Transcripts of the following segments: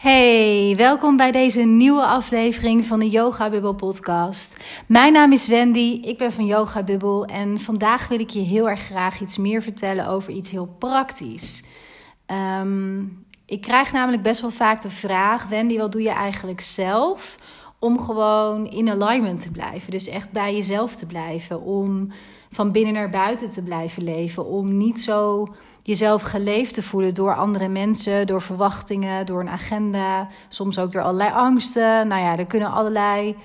Hey, welkom bij deze nieuwe aflevering van de Yoga Bubble podcast. Mijn naam is Wendy, ik ben van Yoga Bubble en vandaag wil ik je heel erg graag iets meer vertellen over iets heel praktisch. Ehm, ik krijg namelijk best wel vaak de vraag: Wendy, wat doe je eigenlijk zelf om gewoon in alignment te blijven? Dus echt bij jezelf te blijven, om van binnen naar buiten te blijven leven, om niet zo jezelf geleefd te voelen door andere mensen, door verwachtingen, door een agenda, soms ook door allerlei angsten. Nou ja, er kunnen allerlei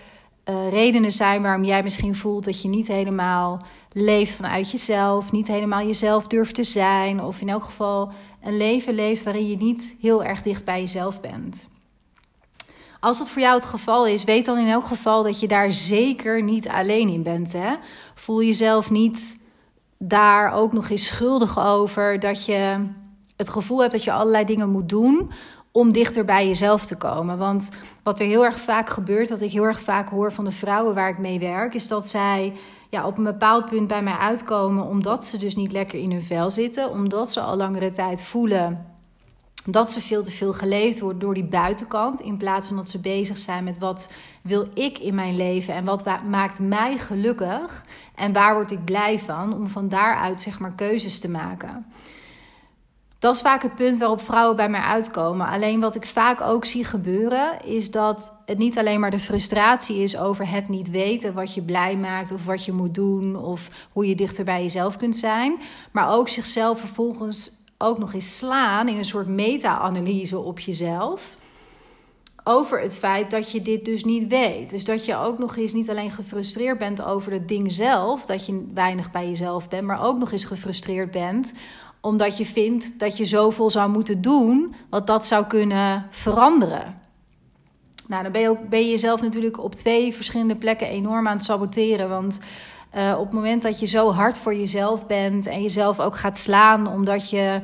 uh, redenen zijn waarom jij misschien voelt dat je niet helemaal leeft vanuit jezelf, niet helemaal jezelf durft te zijn, of in elk geval een leven leeft waarin je niet heel erg dicht bij jezelf bent. Als dat voor jou het geval is, weet dan in elk geval dat je daar zeker niet alleen in bent. Hè? Voel jezelf niet daar ook nog eens schuldig over dat je het gevoel hebt dat je allerlei dingen moet doen om dichter bij jezelf te komen. Want wat er heel erg vaak gebeurt, wat ik heel erg vaak hoor van de vrouwen waar ik mee werk, is dat zij ja, op een bepaald punt bij mij uitkomen omdat ze dus niet lekker in hun vel zitten, omdat ze al langere tijd voelen dat ze veel te veel geleefd wordt door die buitenkant. In plaats van dat ze bezig zijn met wat wil ik in mijn leven en wat maakt mij gelukkig en waar word ik blij van. Om van daaruit zeg maar keuzes te maken. Dat is vaak het punt waarop vrouwen bij mij uitkomen. Alleen wat ik vaak ook zie gebeuren, is dat het niet alleen maar de frustratie is over het niet weten wat je blij maakt of wat je moet doen of hoe je dichter bij jezelf kunt zijn, maar ook zichzelf vervolgens ook nog eens slaan in een soort meta-analyse op jezelf. Over het feit dat je dit dus niet weet. Dus dat je ook nog eens niet alleen gefrustreerd bent over het ding zelf, dat je weinig bij jezelf bent, maar ook nog eens gefrustreerd bent omdat je vindt dat je zoveel zou moeten doen, wat dat zou kunnen veranderen. Nou, dan ben je, ook, ben je jezelf natuurlijk op twee verschillende plekken enorm aan het saboteren. Want uh, op het moment dat je zo hard voor jezelf bent en jezelf ook gaat slaan omdat je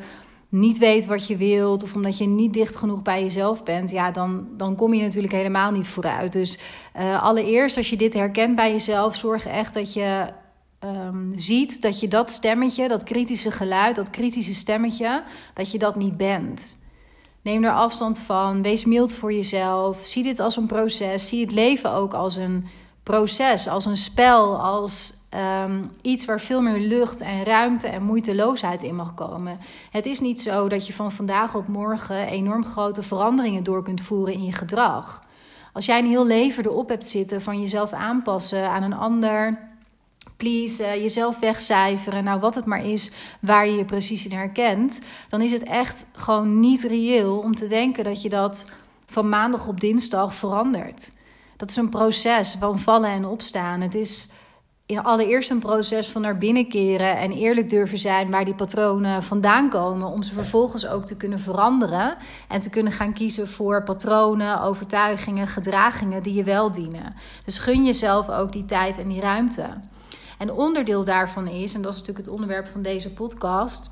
niet weet wat je wilt of omdat je niet dicht genoeg bij jezelf bent, ja, dan, dan kom je natuurlijk helemaal niet vooruit. Dus uh, allereerst, als je dit herkent bij jezelf, zorg echt dat je um, ziet dat je dat stemmetje, dat kritische geluid, dat kritische stemmetje, dat je dat niet bent. Neem er afstand van, wees mild voor jezelf, zie dit als een proces, zie het leven ook als een proces, als een spel, als um, iets waar veel meer lucht en ruimte en moeiteloosheid in mag komen. Het is niet zo dat je van vandaag op morgen enorm grote veranderingen door kunt voeren in je gedrag. Als jij een heel leven erop hebt zitten van jezelf aanpassen aan een ander, please, jezelf wegcijferen, nou wat het maar is waar je je precies in herkent, dan is het echt gewoon niet reëel om te denken dat je dat van maandag op dinsdag verandert. Dat is een proces van vallen en opstaan. Het is allereerst een proces van naar binnen keren en eerlijk durven zijn waar die patronen vandaan komen, om ze vervolgens ook te kunnen veranderen en te kunnen gaan kiezen voor patronen, overtuigingen, gedragingen die je wel dienen. Dus gun jezelf ook die tijd en die ruimte. En onderdeel daarvan is, en dat is natuurlijk het onderwerp van deze podcast.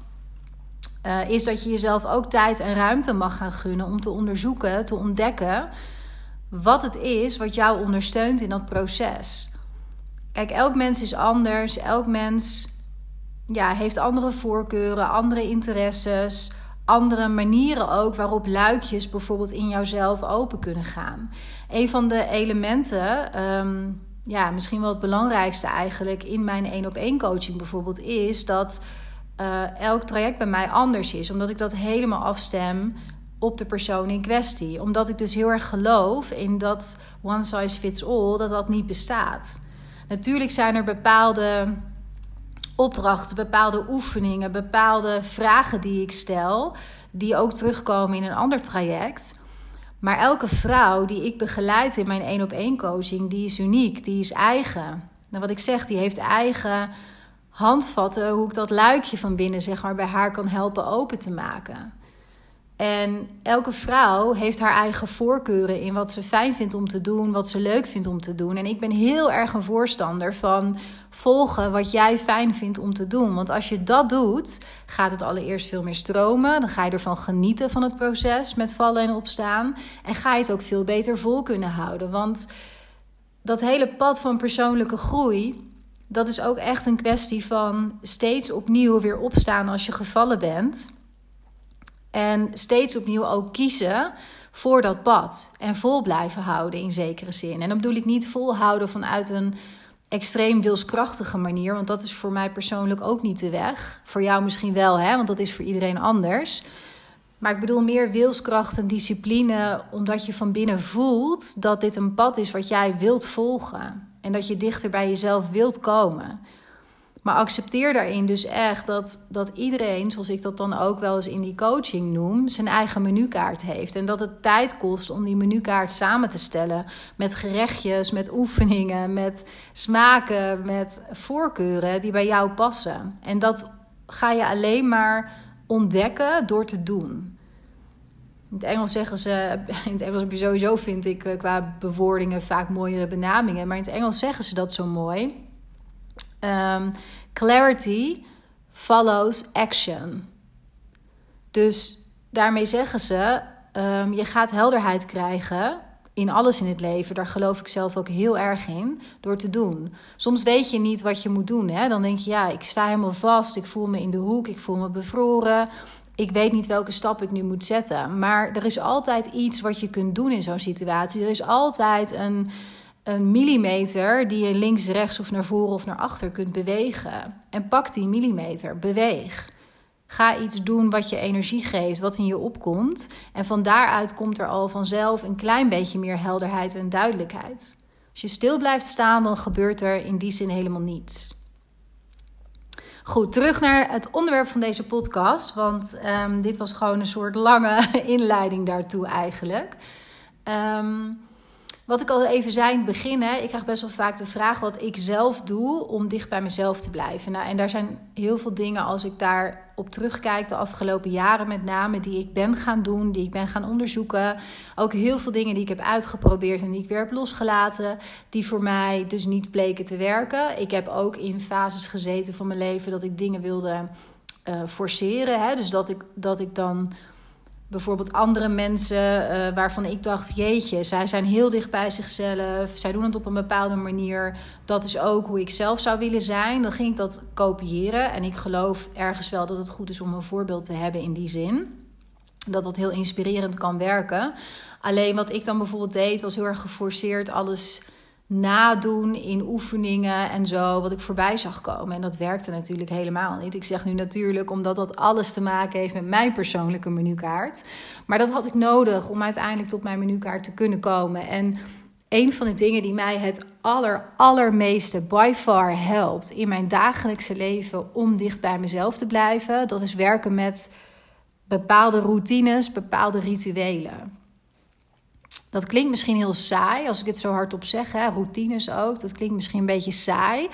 Uh, is dat je jezelf ook tijd en ruimte mag gaan gunnen om te onderzoeken, te ontdekken wat het is wat jou ondersteunt in dat proces. Kijk, elk mens is anders. Elk mens ja, heeft andere voorkeuren, andere interesses, andere manieren ook waarop luikjes bijvoorbeeld in jouzelf open kunnen gaan. Een van de elementen, ehm, ja, misschien wel het belangrijkste eigenlijk in mijn één op één coaching bijvoorbeeld, is dat uh, elk traject bij mij anders is. Omdat ik dat helemaal afstem op de persoon in kwestie. Omdat ik dus heel erg geloof in dat one size fits all, dat dat niet bestaat. Natuurlijk zijn er bepaalde opdrachten, bepaalde oefeningen, bepaalde vragen die ik stel, die ook terugkomen in een ander traject. Maar elke vrouw die ik begeleid in mijn één op één coaching, die is uniek, die is eigen. Nou, wat ik zeg, die heeft eigen handvatten hoe ik dat luikje van binnen zeg maar bij haar kan helpen open te maken. En elke vrouw heeft haar eigen voorkeuren in wat ze fijn vindt om te doen, wat ze leuk vindt om te doen. En ik ben heel erg een voorstander van volgen wat jij fijn vindt om te doen. Want als je dat doet, gaat het allereerst veel meer stromen. Dan ga je ervan genieten van het proces met vallen en opstaan. En ga je het ook veel beter vol kunnen houden. Want dat hele pad van persoonlijke groei, dat is ook echt een kwestie van steeds opnieuw weer opstaan als je gevallen bent. En steeds opnieuw ook kiezen voor dat pad. En vol blijven houden in zekere zin. En dan bedoel ik niet volhouden vanuit een extreem wilskrachtige manier. Want dat is voor mij persoonlijk ook niet de weg. Voor jou misschien wel, hè? want dat is voor iedereen anders. Maar ik bedoel meer wilskracht en discipline, omdat je van binnen voelt dat dit een pad is wat jij wilt volgen. En dat je dichter bij jezelf wilt komen. Accepteer daarin dus echt dat, dat iedereen, zoals ik dat dan ook wel eens in die coaching noem, zijn eigen menukaart heeft. En dat het tijd kost om die menukaart samen te stellen met gerechtjes, met oefeningen, met smaken, met voorkeuren die bij jou passen. En dat ga je alleen maar ontdekken door te doen. In het Engels zeggen ze, in het Engels heb je sowieso, vind ik, eh, qua bewoordingen vaak mooiere benamingen. Maar in het Engels zeggen ze dat zo mooi. Um, clarity follows action. Dus daarmee zeggen ze: um, je gaat helderheid krijgen in alles in het leven. Daar geloof ik zelf ook heel erg in door te doen. Soms weet je niet wat je moet doen. Hè? Dan denk je: ja, ik sta helemaal vast. Ik voel me in de hoek. Ik voel me bevroren. Ik weet niet welke stap ik nu moet zetten. Maar er is altijd iets wat je kunt doen in zo'n situatie. Er is altijd een een millimeter die je links, rechts of naar voren of naar achter kunt bewegen. En pak die millimeter, beweeg. Ga iets doen wat je energie geeft, wat in je opkomt. En van daaruit komt er al vanzelf een klein beetje meer helderheid en duidelijkheid. Als je stil blijft staan, dan gebeurt er in die zin helemaal niets. Goed, terug naar het onderwerp van deze podcast. Want um, dit was gewoon een soort lange inleiding daartoe eigenlijk. Um, wat ik al even zei in het begin, ik krijg best wel vaak de vraag wat ik zelf doe om dicht bij mezelf te blijven. Nou, en daar zijn heel veel dingen als ik daar op terugkijk, de afgelopen jaren met name, die ik ben gaan doen, die ik ben gaan onderzoeken. Ook heel veel dingen die ik heb uitgeprobeerd en die ik weer heb losgelaten, die voor mij dus niet bleken te werken. Ik heb ook in fases gezeten van mijn leven dat ik dingen wilde uh, forceren. Hè, dus dat ik, dat ik dan bijvoorbeeld andere mensen uh, waarvan ik dacht: jeetje, zij zijn heel dicht bij zichzelf, zij doen het op een bepaalde manier. Dat is ook hoe ik zelf zou willen zijn. Dan ging ik dat kopiëren. En ik geloof ergens wel dat het goed is om een voorbeeld te hebben in die zin. Dat dat heel inspirerend kan werken. Alleen wat ik dan bijvoorbeeld deed, was heel erg geforceerd alles nadoen in oefeningen en zo, wat ik voorbij zag komen. En dat werkte natuurlijk helemaal niet. Ik zeg nu natuurlijk omdat dat alles te maken heeft met mijn persoonlijke menukaart. Maar dat had ik nodig om uiteindelijk tot mijn menukaart te kunnen komen. En een van de dingen die mij het aller, allermeeste by far helpt in mijn dagelijkse leven om dicht bij mezelf te blijven, dat is werken met bepaalde routines, bepaalde rituelen. Dat klinkt misschien heel saai als ik het zo hardop zeg. Hè? Routines ook. Dat klinkt misschien een beetje saai.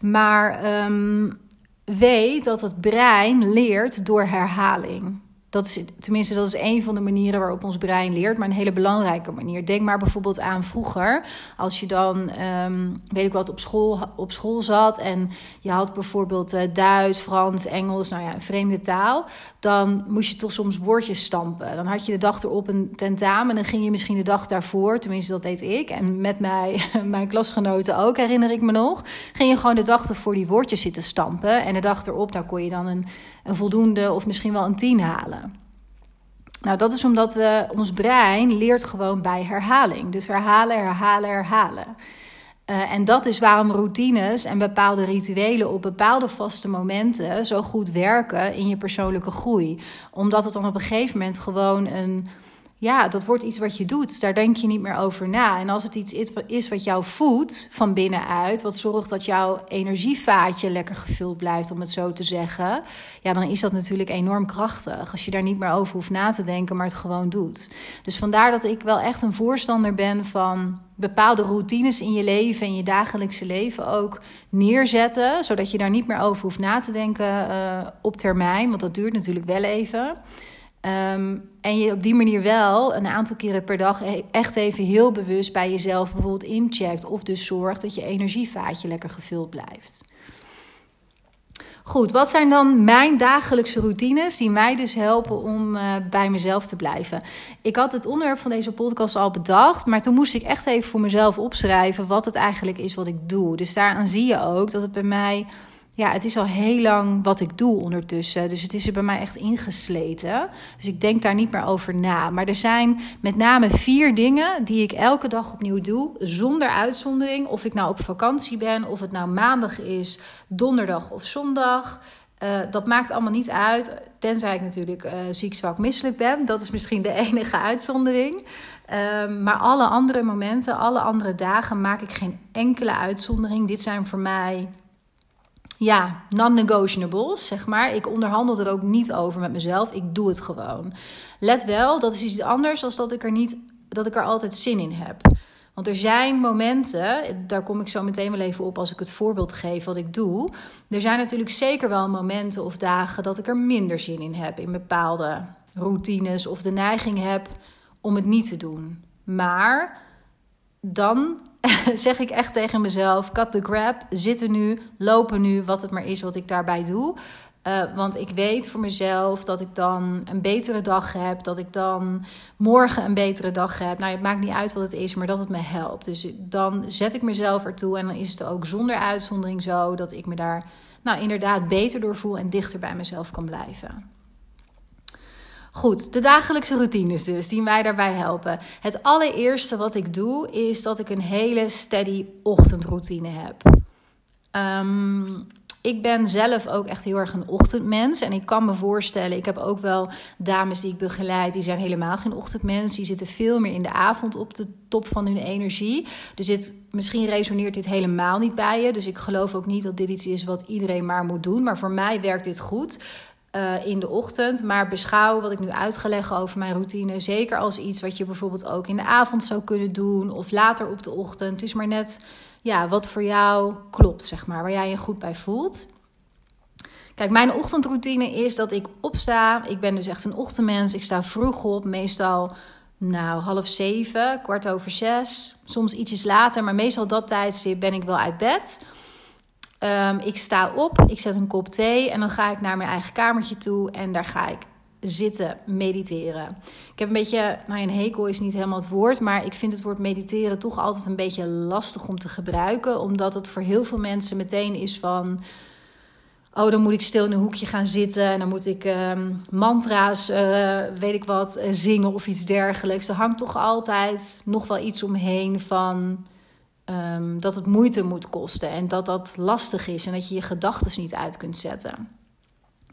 Maar um, weet dat het brein leert door herhaling. Dat is, tenminste, dat is een van de manieren waarop ons brein leert, maar een hele belangrijke manier. Denk maar bijvoorbeeld aan vroeger, als je dan, um, weet ik wat, op school, op school zat en je had bijvoorbeeld uh, Duits, Frans, Engels, nou ja, een vreemde taal. Dan moest je toch soms woordjes stampen. Dan had je de dag erop een tentamen en dan ging je misschien de dag daarvoor, tenminste dat deed ik, en met mij, mijn klasgenoten ook, herinner ik me nog, ging je gewoon de dag ervoor die woordjes zitten stampen. En de dag erop, daar kon je dan een, een voldoende of misschien wel een tien halen. Nou, dat is omdat we, ons brein leert gewoon bij herhaling. Dus herhalen, herhalen, herhalen. Uh, en dat is waarom routines en bepaalde rituelen op bepaalde vaste momenten zo goed werken in je persoonlijke groei. Omdat het dan op een gegeven moment gewoon een ja, dat wordt iets wat je doet. Daar denk je niet meer over na. En als het iets is wat jou voedt van binnenuit, wat zorgt dat jouw energievaatje lekker gevuld blijft, om het zo te zeggen, ja, dan is dat natuurlijk enorm krachtig. Als je daar niet meer over hoeft na te denken, maar het gewoon doet. Dus vandaar dat ik wel echt een voorstander ben van bepaalde routines in je leven en je dagelijkse leven ook neerzetten, zodat je daar niet meer over hoeft na te denken uh, op termijn, want dat duurt natuurlijk wel even. Um, en je op die manier wel een aantal keren per dag e- echt even heel bewust bij jezelf bijvoorbeeld incheckt. Of dus zorgt dat je energievaatje lekker gevuld blijft. Goed, wat zijn dan mijn dagelijkse routines die mij dus helpen om uh, bij mezelf te blijven? Ik had het onderwerp van deze podcast al bedacht, maar toen moest ik echt even voor mezelf opschrijven wat het eigenlijk is wat ik doe. Dus daaraan zie je ook dat het bij mij ja, het is al heel lang wat ik doe ondertussen. Dus het is er bij mij echt ingesleten. Dus ik denk daar niet meer over na. Maar er zijn met name vier dingen die ik elke dag opnieuw doe, zonder uitzondering. Of ik nou op vakantie ben, of het nou maandag is, donderdag of zondag. Uh, dat maakt allemaal niet uit, tenzij ik natuurlijk uh, ziek, zwak, misselijk ben. Dat is misschien de enige uitzondering. Uh, maar alle andere momenten, alle andere dagen maak ik geen enkele uitzondering. Dit zijn voor mij ja, non-negotiables, zeg maar. Ik onderhandel er ook niet over met mezelf. Ik doe het gewoon. Let wel, dat is iets anders dan dat ik er niet dat ik er altijd zin in heb. Want er zijn momenten, daar kom ik zo meteen wel even op als ik het voorbeeld geef wat ik doe. Er zijn natuurlijk zeker wel momenten of dagen dat ik er minder zin in heb in bepaalde routines of de neiging heb om het niet te doen. Maar dan zeg ik echt tegen mezelf: cut the crap, zitten nu, lopen nu, wat het maar is wat ik daarbij doe. Uh, want ik weet voor mezelf dat ik dan een betere dag heb. Dat ik dan morgen een betere dag heb. Nou, het maakt niet uit wat het is, maar dat het me helpt. Dus dan zet ik mezelf ertoe. En dan is het ook zonder uitzondering zo dat ik me daar nou, inderdaad beter door voel en dichter bij mezelf kan blijven. Goed, de dagelijkse routines dus, die mij daarbij helpen. Het allereerste wat ik doe, is dat ik een hele steady ochtendroutine heb. Um, ik ben zelf ook echt heel erg een ochtendmens. En ik kan me voorstellen, ik heb ook wel dames die ik begeleid, die zijn helemaal geen ochtendmens. Die zitten veel meer in de avond op de top van hun energie. Dus dit, misschien resoneert dit helemaal niet bij je. Dus ik geloof ook niet dat dit iets is wat iedereen maar moet doen. Maar voor mij werkt dit goed. Uh, in de ochtend. Maar beschouw wat ik nu uitgelegd over mijn routine. Zeker als iets wat je bijvoorbeeld ook in de avond zou kunnen doen. Of later op de ochtend. Het is maar net ja, wat voor jou klopt, zeg maar, waar jij je goed bij voelt. Kijk, mijn ochtendroutine is dat ik opsta. Ik ben dus echt een ochtendmens. Ik sta vroeg op, meestal nou, half zeven, kwart over zes. Soms ietsjes later, maar meestal dat tijdstip ben ik wel uit bed. Um, ik sta op, ik zet een kop thee en dan ga ik naar mijn eigen kamertje toe en daar ga ik zitten mediteren. Ik heb een beetje, nou een hekel is niet helemaal het woord, maar ik vind het woord mediteren toch altijd een beetje lastig om te gebruiken, omdat het voor heel veel mensen meteen is van, oh dan moet ik stil in een hoekje gaan zitten en dan moet ik um, mantra's, uh, weet ik wat, uh, zingen of iets dergelijks. Er hangt toch altijd nog wel iets omheen van um, dat het moeite moet kosten en dat dat lastig is en dat je je gedachten niet uit kunt zetten.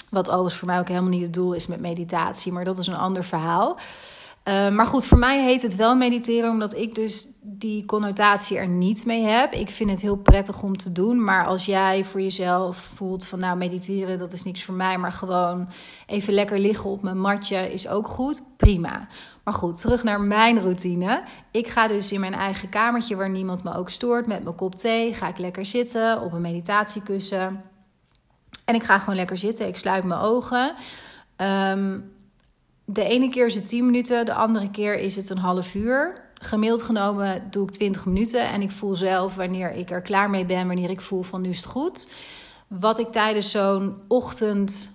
Wat overigens voor mij ook helemaal niet het doel is met meditatie, maar dat is een ander verhaal. Uh, maar goed, voor mij heet het wel mediteren, omdat ik dus die connotatie er niet mee heb. Ik vind het heel prettig om te doen, maar als jij voor jezelf voelt van nou mediteren, dat is niks voor mij, maar gewoon even lekker liggen op mijn matje is ook goed, prima. Maar goed, terug naar mijn routine. Ik ga dus in mijn eigen kamertje waar niemand me ook stoort met mijn kop thee, ga ik lekker zitten op een meditatiekussen. En ik ga gewoon lekker zitten. Ik sluit mijn ogen. Um, de ene keer is het 10 minuten, de andere keer is het een half uur. Gemiddeld genomen doe ik 20 minuten en ik voel zelf wanneer ik er klaar mee ben, wanneer ik voel van nu is het goed. Wat ik tijdens zo'n ochtend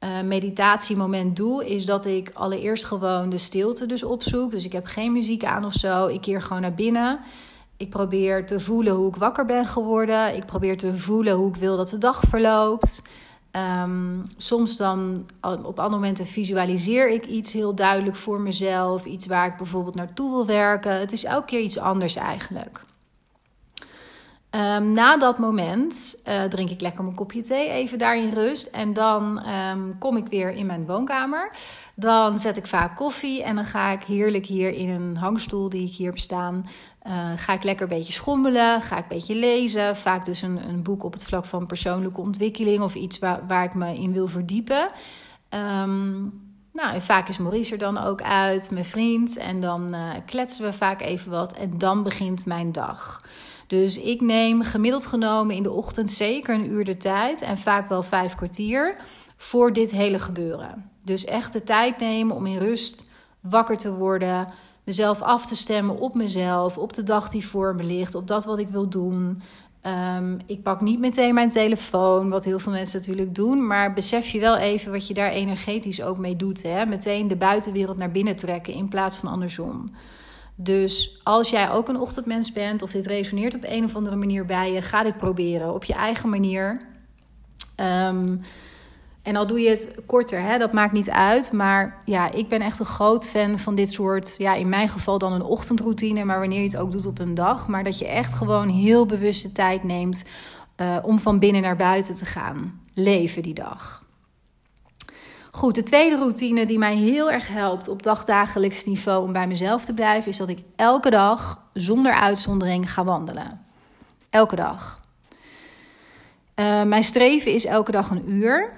uh, meditatiemoment doe, is dat ik allereerst gewoon de stilte dus opzoek. Dus ik heb geen muziek aan of zo. Ik keer gewoon naar binnen. Ik probeer te voelen hoe ik wakker ben geworden. Ik probeer te voelen hoe ik wil dat de dag verloopt. Um, soms dan op andere momenten visualiseer ik iets heel duidelijk voor mezelf. Iets waar ik bijvoorbeeld naartoe wil werken. Het is elke keer iets anders eigenlijk. Um, na dat moment uh, drink ik lekker mijn kopje thee, even daar in rust. En dan um, kom ik weer in mijn woonkamer. Dan zet ik vaak koffie en dan ga ik heerlijk hier in een hangstoel die ik hier heb staan. Uh, ga ik lekker een beetje schommelen, ga ik een beetje lezen. Vaak dus een, een boek op het vlak van persoonlijke ontwikkeling of iets waar, waar ik me in wil verdiepen. Um, nou, en vaak is Maurice er dan ook uit, mijn vriend. En dan uh, kletsen we vaak even wat en dan begint mijn dag. Dus ik neem gemiddeld genomen in de ochtend zeker een uur de tijd en vaak wel vijf kwartier voor dit hele gebeuren. Dus echt de tijd nemen om in rust wakker te worden, mezelf af te stemmen op mezelf, op de dag die voor me ligt, op dat wat ik wil doen. Um, ik pak niet meteen mijn telefoon, wat heel veel mensen natuurlijk doen. Maar besef je wel even wat je daar energetisch ook mee doet. Hè? Meteen de buitenwereld naar binnen trekken in plaats van andersom. Dus als jij ook een ochtendmens bent of dit resoneert op een of andere manier bij je, ga dit proberen op je eigen manier. Ehm, en al doe je het korter, hè, dat maakt niet uit. Maar ja, ik ben echt een groot fan van dit soort, ja, in mijn geval dan een ochtendroutine, maar wanneer je het ook doet op een dag. Maar dat je echt gewoon heel bewust de tijd neemt uh, om van binnen naar buiten te gaan. Leven die dag. Goed, de tweede routine die mij heel erg helpt op dagdagelijks niveau om bij mezelf te blijven, is dat ik elke dag zonder uitzondering ga wandelen. Elke dag. Uh, mijn streven is elke dag een uur.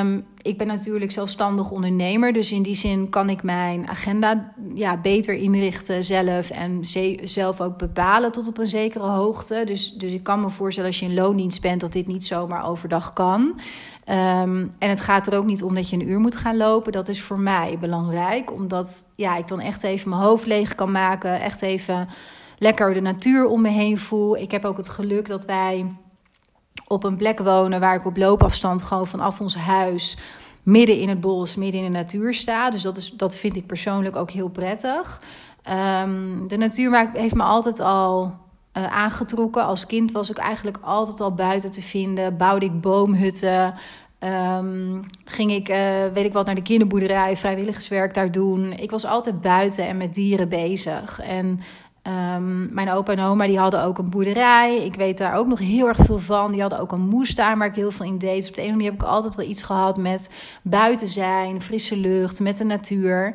Um, ik ben natuurlijk zelfstandig ondernemer, dus in die zin kan ik mijn agenda ja, beter inrichten zelf en zelf ook bepalen tot op een zekere hoogte. Dus, dus ik kan me voorstellen als je in loondienst bent dat dit niet zomaar overdag kan. Um, en het gaat er ook niet om dat je een uur moet gaan lopen. Dat is voor mij belangrijk, omdat ja, ik dan echt even mijn hoofd leeg kan maken, echt even lekker de natuur om me heen voel. Ik heb ook het geluk dat wij op een plek wonen waar ik op loopafstand gewoon vanaf ons huis midden in het bos, midden in de natuur sta. Dus dat, is, dat vind ik persoonlijk ook heel prettig. Um, de natuur heeft me altijd al uh, aangetrokken. Als kind was ik eigenlijk altijd al buiten te vinden. Bouwde ik boomhutten. Um, ging ik, uh, weet ik wat, naar de kinderboerderij, vrijwilligerswerk daar doen. Ik was altijd buiten en met dieren bezig. En Um, mijn opa en oma die hadden ook een boerderij. Ik weet daar ook nog heel erg veel van. Die hadden ook een moestuin waar ik heel veel in deed. Dus op de een manier heb ik altijd wel iets gehad met buiten zijn, frisse lucht, met de natuur.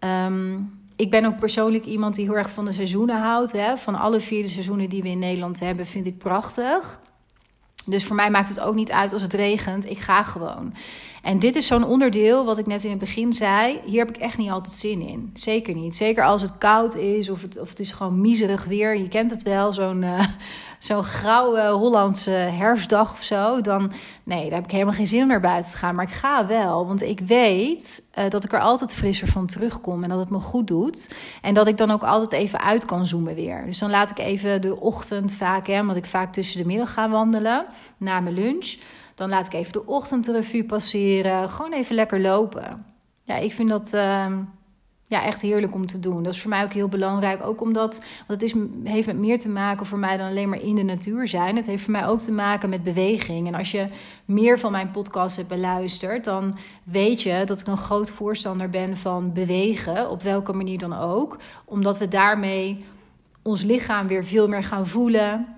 Um, ik ben ook persoonlijk iemand die heel erg van de seizoenen houdt. Hè. Van alle vier de seizoenen die we in Nederland hebben, vind ik prachtig. Dus voor mij maakt het ook niet uit als het regent. Ik ga gewoon. En dit is zo'n onderdeel wat ik net in het begin zei. Hier heb ik echt niet altijd zin in. Zeker niet. Zeker als het koud is of het, of het is gewoon miserig weer. Je kent het wel, zo'n uh, zo'n grauwe Hollandse herfstdag of zo. Dan, nee, daar heb ik helemaal geen zin om naar buiten te gaan. Maar ik ga wel, want ik weet uh, dat ik er altijd frisser van terugkom. En dat het me goed doet. En dat ik dan ook altijd even uit kan zoomen weer. Dus dan laat ik even de ochtend vaak, hè, want ik vaak tussen de middag ga wandelen. Na mijn lunch dan laat ik even de ochtendrevue passeren. Gewoon even lekker lopen. Ja, ik vind dat uh, ja, echt heerlijk om te doen. Dat is voor mij ook heel belangrijk. Ook omdat want het is, heeft met meer te maken voor mij dan alleen maar in de natuur zijn. Het heeft voor mij ook te maken met beweging. En als je meer van mijn podcast hebt beluisterd, dan weet je dat ik een groot voorstander ben van bewegen. Op welke manier dan ook. Omdat we daarmee ons lichaam weer veel meer gaan voelen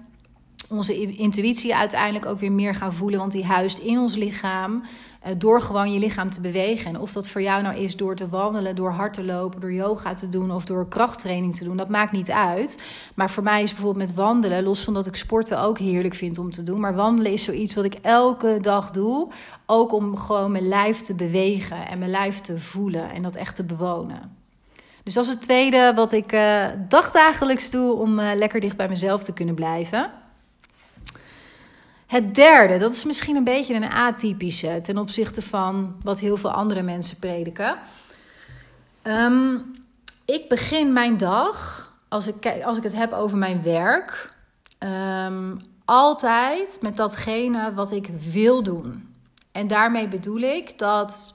onze intuïtie uiteindelijk ook weer meer gaan voelen. Want die huist in ons lichaam. Eh, door gewoon je lichaam te bewegen. En of dat voor jou nou is door te wandelen, door hard te lopen, door yoga te doen of door krachttraining te doen, dat maakt niet uit. Maar voor mij is bijvoorbeeld met wandelen, los van dat ik sporten ook heerlijk vind om te doen. Maar wandelen is zoiets wat ik elke dag doe. Ook om gewoon mijn lijf te bewegen en mijn lijf te voelen en dat echt te bewonen. Dus dat is het tweede wat ik uh, dagdagelijks doe om uh, lekker dicht bij mezelf te kunnen blijven. Het derde, dat is misschien een beetje een atypische ten opzichte van wat heel veel andere mensen prediken. Um, ik begin mijn dag, als ik, als ik het heb over mijn werk, um, altijd met datgene wat ik wil doen. En daarmee bedoel ik dat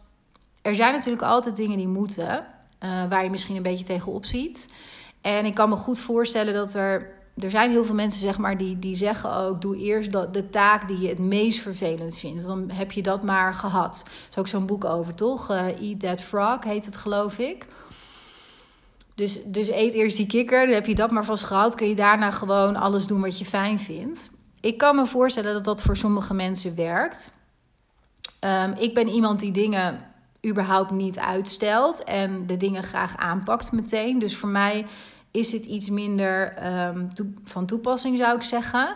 er zijn natuurlijk altijd dingen die moeten, uh, waar je misschien een beetje tegenop ziet. En ik kan me goed voorstellen dat er er zijn heel veel mensen zeg maar, die, die zeggen ook: doe eerst dat, de taak die je het meest vervelend vindt. Dan heb je dat maar gehad. Er is ook zo'n boek over, toch? Uh, Eat That Frog heet het, geloof ik. Dus, dus eet eerst die kikker, dan heb je dat maar vast gehad. Kun je daarna gewoon alles doen wat je fijn vindt. Ik kan me voorstellen dat dat voor sommige mensen werkt. Um, ik ben iemand die dingen überhaupt niet uitstelt en de dingen graag aanpakt meteen. Dus voor mij is dit iets minder um, van toepassing, zou ik zeggen.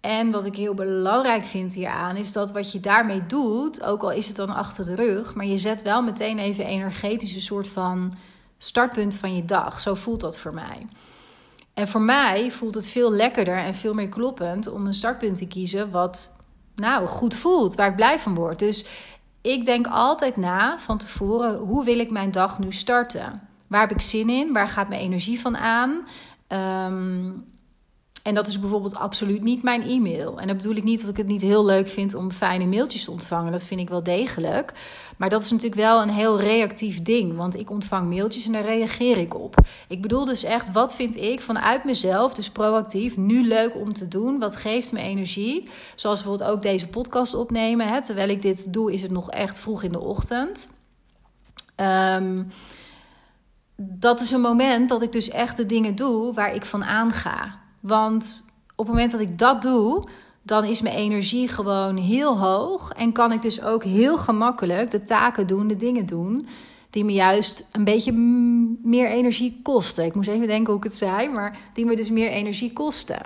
En wat ik heel belangrijk vind hieraan, is dat wat je daarmee doet, ook al is het dan achter de rug, maar je zet wel meteen even energetisch een soort van startpunt van je dag. Zo voelt dat voor mij. En voor mij voelt het veel lekkerder en veel meer kloppend om een startpunt te kiezen wat nou goed voelt, waar ik blij van word. Dus ik denk altijd na van tevoren, hoe wil ik mijn dag nu starten? Waar heb ik zin in? Waar gaat mijn energie van aan? Um, En dat is bijvoorbeeld absoluut niet mijn e-mail. En dat bedoel ik niet dat ik het niet heel leuk vind om fijne mailtjes te ontvangen. Dat vind ik wel degelijk. Maar dat is natuurlijk wel een heel reactief ding. Want ik ontvang mailtjes en daar reageer ik op. Ik bedoel dus echt, wat vind ik vanuit mezelf, dus proactief, nu leuk om te doen? Wat geeft me energie? Zoals bijvoorbeeld ook deze podcast opnemen. Hè? Terwijl ik dit doe, is het nog echt vroeg in de ochtend. Um, dat is een moment dat ik dus echt de dingen doe waar ik van aanga. Want op het moment dat ik dat doe, dan is mijn energie gewoon heel hoog. En kan ik dus ook heel gemakkelijk de taken doen, de dingen doen. Die me juist een beetje meer energie kosten. Ik moest even denken hoe ik het zei, maar die me dus meer energie kosten.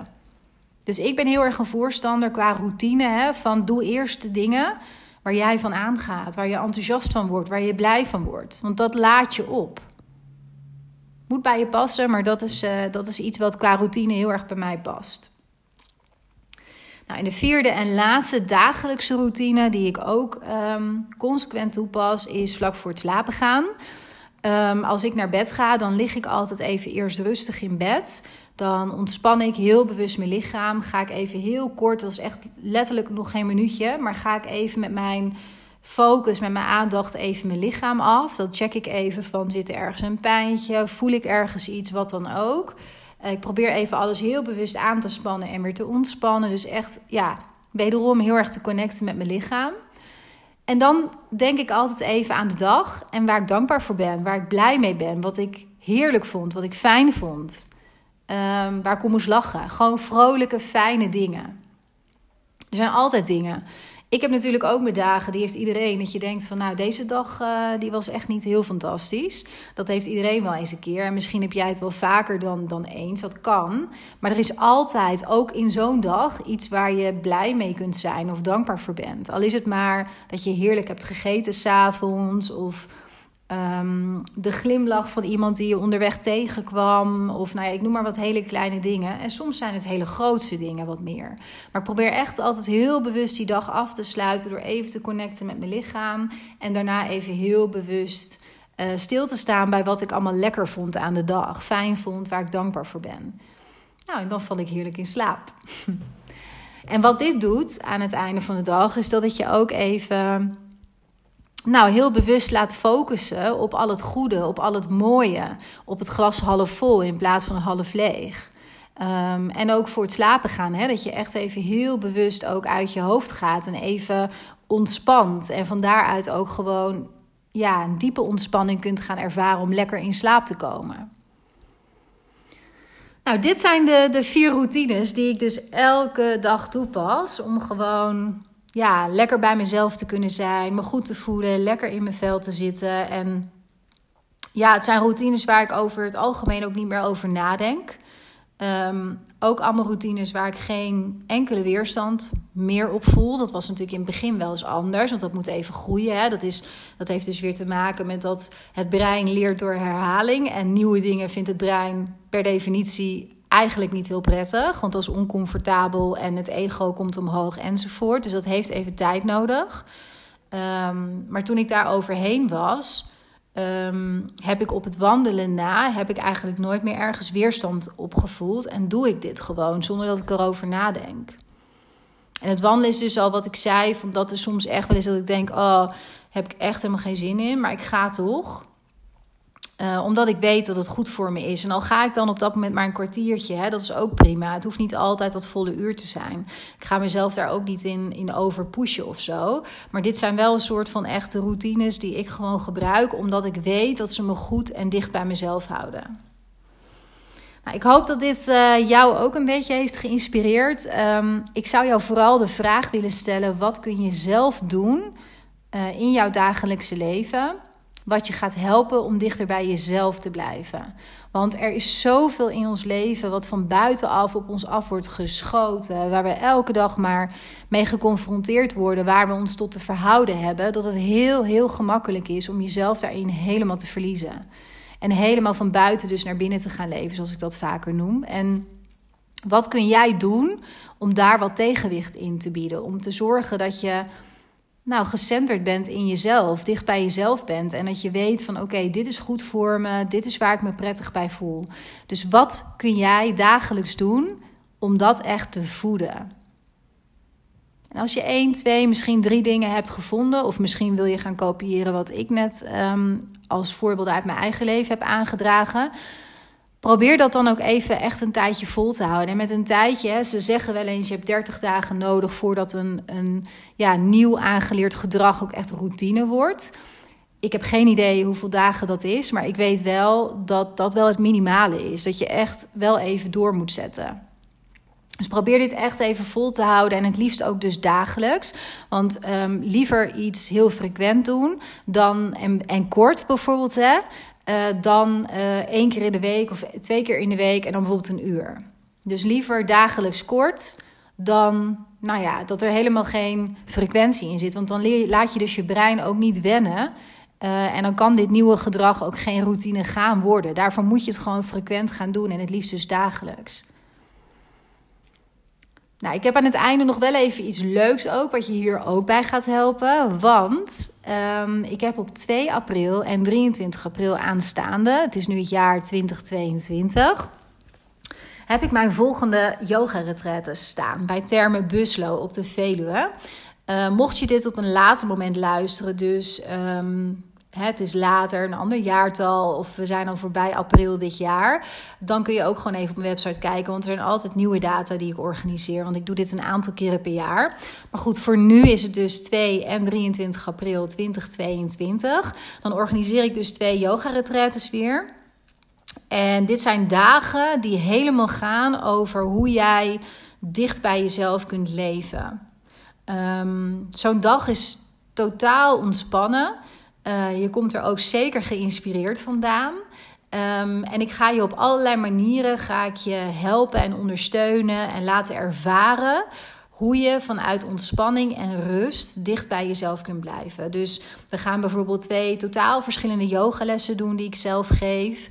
Dus ik ben heel erg een voorstander qua routine hè, van doe eerst de dingen waar jij van aangaat, waar je enthousiast van wordt, waar je blij van wordt. Want dat laat je op moet bij je passen, maar dat is, uh, dat is iets wat qua routine heel erg bij mij past. Nou, en de vierde en laatste dagelijkse routine die ik ook um, consequent toepas, is vlak voor het slapen gaan. Um, als ik naar bed ga, dan lig ik altijd even eerst rustig in bed. Dan ontspan ik heel bewust mijn lichaam. Ga ik even heel kort, dat is echt letterlijk nog geen minuutje, maar ga ik even met mijn focus met mijn aandacht even mijn lichaam af. Dan check ik even van zit er ergens een pijntje, voel ik ergens iets, wat dan ook. Ik probeer even alles heel bewust aan te spannen en weer te ontspannen. Dus echt, ja, wederom heel erg te connecten met mijn lichaam. En dan denk ik altijd even aan de dag en waar ik dankbaar voor ben, waar ik blij mee ben, wat ik heerlijk vond, wat ik fijn vond, um, waar ik om moest lachen. Gewoon vrolijke, fijne dingen. Er zijn altijd dingen. Ik heb natuurlijk ook mijn dagen, die heeft iedereen. Dat je denkt van nou, deze dag uh, die was echt niet heel fantastisch. Dat heeft iedereen wel eens een keer. En misschien heb jij het wel vaker dan, dan eens. Dat kan. Maar er is altijd, ook in zo'n dag, iets waar je blij mee kunt zijn of dankbaar voor bent. Al is het maar dat je heerlijk hebt gegeten s'avonds of Um, de glimlach van iemand die je onderweg tegenkwam. Of nou ja, ik noem maar wat hele kleine dingen. En soms zijn het hele grootste dingen wat meer. Maar probeer echt altijd heel bewust die dag af te sluiten. Door even te connecten met mijn lichaam. En daarna even heel bewust uh, stil te staan bij wat ik allemaal lekker vond aan de dag. Fijn vond, waar ik dankbaar voor ben. Nou, en dan val ik heerlijk in slaap. en wat dit doet aan het einde van de dag, is dat het je ook even nou, heel bewust laat focussen op al het goede, op al het mooie, op het glas half vol in plaats van half leeg. Um, en ook voor het slapen gaan, hè, dat je echt even heel bewust ook uit je hoofd gaat en even ontspant. En van daaruit ook gewoon ja, een diepe ontspanning kunt gaan ervaren om lekker in slaap te komen. Nou, dit zijn de, de vier routines die ik dus elke dag toepas om gewoon ja, lekker bij mezelf te kunnen zijn, me goed te voelen, lekker in mijn vel te zitten. En ja, het zijn routines waar ik over het algemeen ook niet meer over nadenk. Um, ook allemaal routines waar ik geen enkele weerstand meer op voel. Dat was natuurlijk in het begin wel eens anders, want dat moet even groeien. Hè. Dat, is, dat heeft dus weer te maken met dat het brein leert door herhaling. En nieuwe dingen vindt het brein per definitie eigenlijk niet heel prettig, want dat is oncomfortabel en het ego komt omhoog enzovoort. Dus dat heeft even tijd nodig. Um, maar toen ik daar overheen was, um, heb ik op het wandelen na, heb ik eigenlijk nooit meer ergens weerstand opgevoeld en doe ik dit gewoon zonder dat ik erover nadenk. En het wandelen is dus al wat ik zei, van dat is soms echt wel eens dat ik denk, oh, heb ik echt helemaal geen zin in, maar ik ga toch. Uh, omdat ik weet dat het goed voor me is. En al ga ik dan op dat moment maar een kwartiertje, hè, dat is ook prima. Het hoeft niet altijd dat volle uur te zijn. Ik ga mezelf daar ook niet in, in overpushen of zo. Maar dit zijn wel een soort van echte routines die ik gewoon gebruik, omdat ik weet dat ze me goed en dicht bij mezelf houden. Nou, ik hoop dat dit uh, jou ook een beetje heeft geïnspireerd. Um, ik zou jou vooral de vraag willen stellen: wat kun je zelf doen uh, in jouw dagelijkse leven? Wat je gaat helpen om dichter bij jezelf te blijven. Want er is zoveel in ons leven wat van buitenaf op ons af wordt geschoten. Waar we elke dag maar mee geconfronteerd worden. Waar we ons tot te verhouden hebben. Dat het heel, heel gemakkelijk is om jezelf daarin helemaal te verliezen. En helemaal van buiten dus naar binnen te gaan leven, zoals ik dat vaker noem. En wat kun jij doen om daar wat tegenwicht in te bieden? Om te zorgen dat je nou, gecenterd bent in jezelf, dicht bij jezelf bent. En dat je weet van oké, dit is goed voor me, dit is waar ik me prettig bij voel. Dus wat kun jij dagelijks doen om dat echt te voeden. En als je één, twee, misschien drie dingen hebt gevonden, of misschien wil je gaan kopiëren wat ik net ehm, als voorbeeld uit mijn eigen leven heb aangedragen, probeer dat dan ook even echt een tijdje vol te houden. En met een tijdje, ze zeggen wel eens, je hebt 30 dagen nodig voordat een, een ja, nieuw aangeleerd gedrag ook echt routine wordt. Ik heb geen idee hoeveel dagen dat is, maar ik weet wel dat dat wel het minimale is. Dat je echt wel even door moet zetten. Dus probeer dit echt even vol te houden en het liefst ook dus dagelijks. Want um, liever iets heel frequent doen dan en, en kort bijvoorbeeld, hè, uh, dan uh, één keer in de week of twee keer in de week en dan bijvoorbeeld een uur. Dus liever dagelijks kort dan nou ja, dat er helemaal geen frequentie in zit. Want dan laat je dus je brein ook niet wennen. Uh, en dan kan dit nieuwe gedrag ook geen routine gaan worden. Daarvoor moet je het gewoon frequent gaan doen en het liefst dus dagelijks. Nou, ik heb aan het einde nog wel even iets leuks ook, wat je hier ook bij gaat helpen. Want um, ik heb op 2 april en 23 april aanstaande, het is nu het jaar 2022, heb ik mijn volgende yoga-retraite staan bij Terme Buslo op de Veluwe. Uh, mocht je dit op een later moment luisteren, dus um, het is later, een ander jaartal, of we zijn al voorbij april dit jaar, dan kun je ook gewoon even op mijn website kijken. Want er zijn altijd nieuwe data die ik organiseer. Want ik doe dit een aantal keren per jaar. Maar goed, voor nu is het dus 2 en 23 april 2022. Dan organiseer ik dus twee yoga-retretes weer. En dit zijn dagen die helemaal gaan over hoe jij dicht bij jezelf kunt leven. Um, Zo'n dag is totaal ontspannen. Uh, je komt er ook zeker geïnspireerd vandaan. Um, en ik ga je op allerlei manieren ga ik je helpen en ondersteunen en laten ervaren hoe je vanuit ontspanning en rust dicht bij jezelf kunt blijven. Dus we gaan bijvoorbeeld twee totaal verschillende yogalessen doen die ik zelf geef.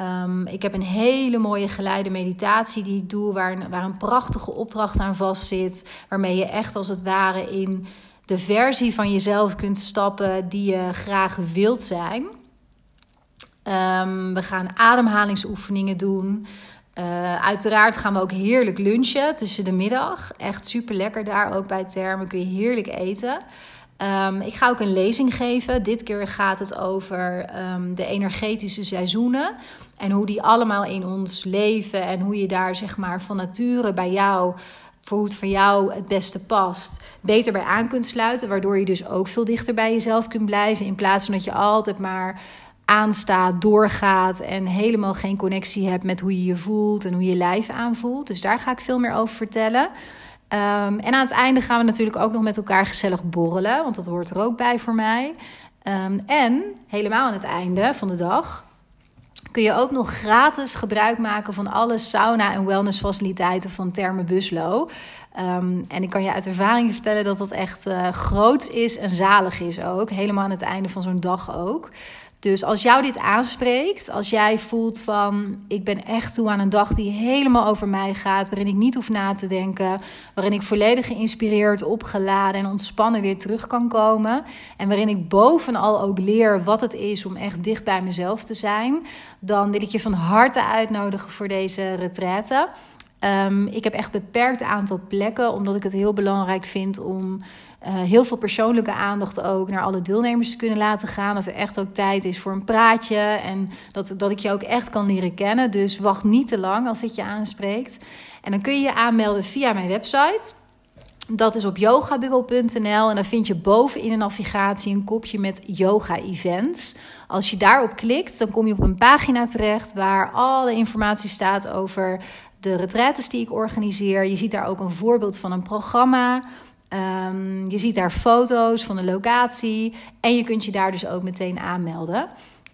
Um, ik heb een hele mooie geleide meditatie die ik doe, waar, waar een prachtige opdracht aan vastzit. Waarmee je echt als het ware in de versie van jezelf kunt stappen die je graag wilt zijn. Um, we gaan ademhalingsoefeningen doen. Uh, uiteraard gaan we ook heerlijk lunchen tussen de middag. Echt super lekker daar ook bij Termen. Kun je heerlijk eten. Um, ik ga ook een lezing geven. Dit keer gaat het over um, de energetische seizoenen. En hoe die allemaal in ons leven. En hoe je daar zeg maar van nature bij jou voor hoe het voor jou het beste past, beter bij aan kunt sluiten. Waardoor je dus ook veel dichter bij jezelf kunt blijven. In plaats van dat je altijd maar aanstaat, doorgaat en helemaal geen connectie hebt met hoe je je voelt en hoe je lijf aanvoelt. Dus daar ga ik veel meer over vertellen. Um, en aan het einde gaan we natuurlijk ook nog met elkaar gezellig borrelen, want dat hoort er ook bij voor mij. Um, en helemaal aan het einde van de dag kun je ook nog gratis gebruik maken van alle sauna- en wellnessfaciliteiten van Terme Buslo. Um, en ik kan je uit ervaring vertellen dat dat echt uh, groot is en zalig is ook. Helemaal aan het einde van zo'n dag ook. Dus als jou dit aanspreekt, als jij voelt van ik ben echt toe aan een dag die helemaal over mij gaat, waarin ik niet hoef na te denken, waarin ik volledig geïnspireerd, opgeladen en ontspannen weer terug kan komen en waarin ik bovenal ook leer wat het is om echt dicht bij mezelf te zijn, dan wil ik je van harte uitnodigen voor deze retraite. Um, ik heb echt beperkt aantal plekken, omdat ik het heel belangrijk vind om uh, heel veel persoonlijke aandacht ook naar alle deelnemers te kunnen laten gaan. Dat er echt ook tijd is voor een praatje en dat, dat ik je ook echt kan leren kennen. Dus wacht niet te lang als dit je aanspreekt. En dan kun je je aanmelden via mijn website. Dat is op yogabubbel.nl en dan vind je boven in de navigatie een kopje met yoga-events. Als je daarop klikt, dan kom je op een pagina terecht waar alle informatie staat over de retraites die ik organiseer. Je ziet daar ook een voorbeeld van een programma. Um, je ziet daar foto's van de locatie en je kunt je daar dus ook meteen aanmelden.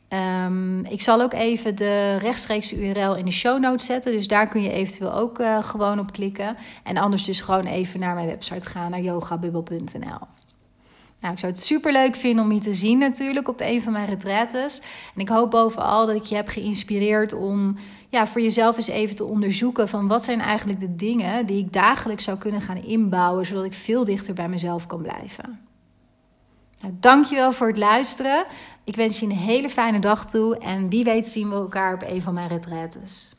Um, ik zal ook even de rechtstreekse URL in de show notes zetten. Dus daar kun je eventueel ook uh, gewoon op klikken. En anders dus gewoon even naar mijn website gaan, naar yogabubbel.nl. Nou, ik zou het super leuk vinden om je te zien natuurlijk op een van mijn retretes. En ik hoop bovenal dat ik je heb geïnspireerd om ja, voor jezelf eens even te onderzoeken van wat zijn eigenlijk de dingen die ik dagelijks zou kunnen gaan inbouwen, zodat ik veel dichter bij mezelf kan blijven. Nou, dankjewel voor het luisteren. Ik wens je een hele fijne dag toe en wie weet zien we elkaar op een van mijn retretes.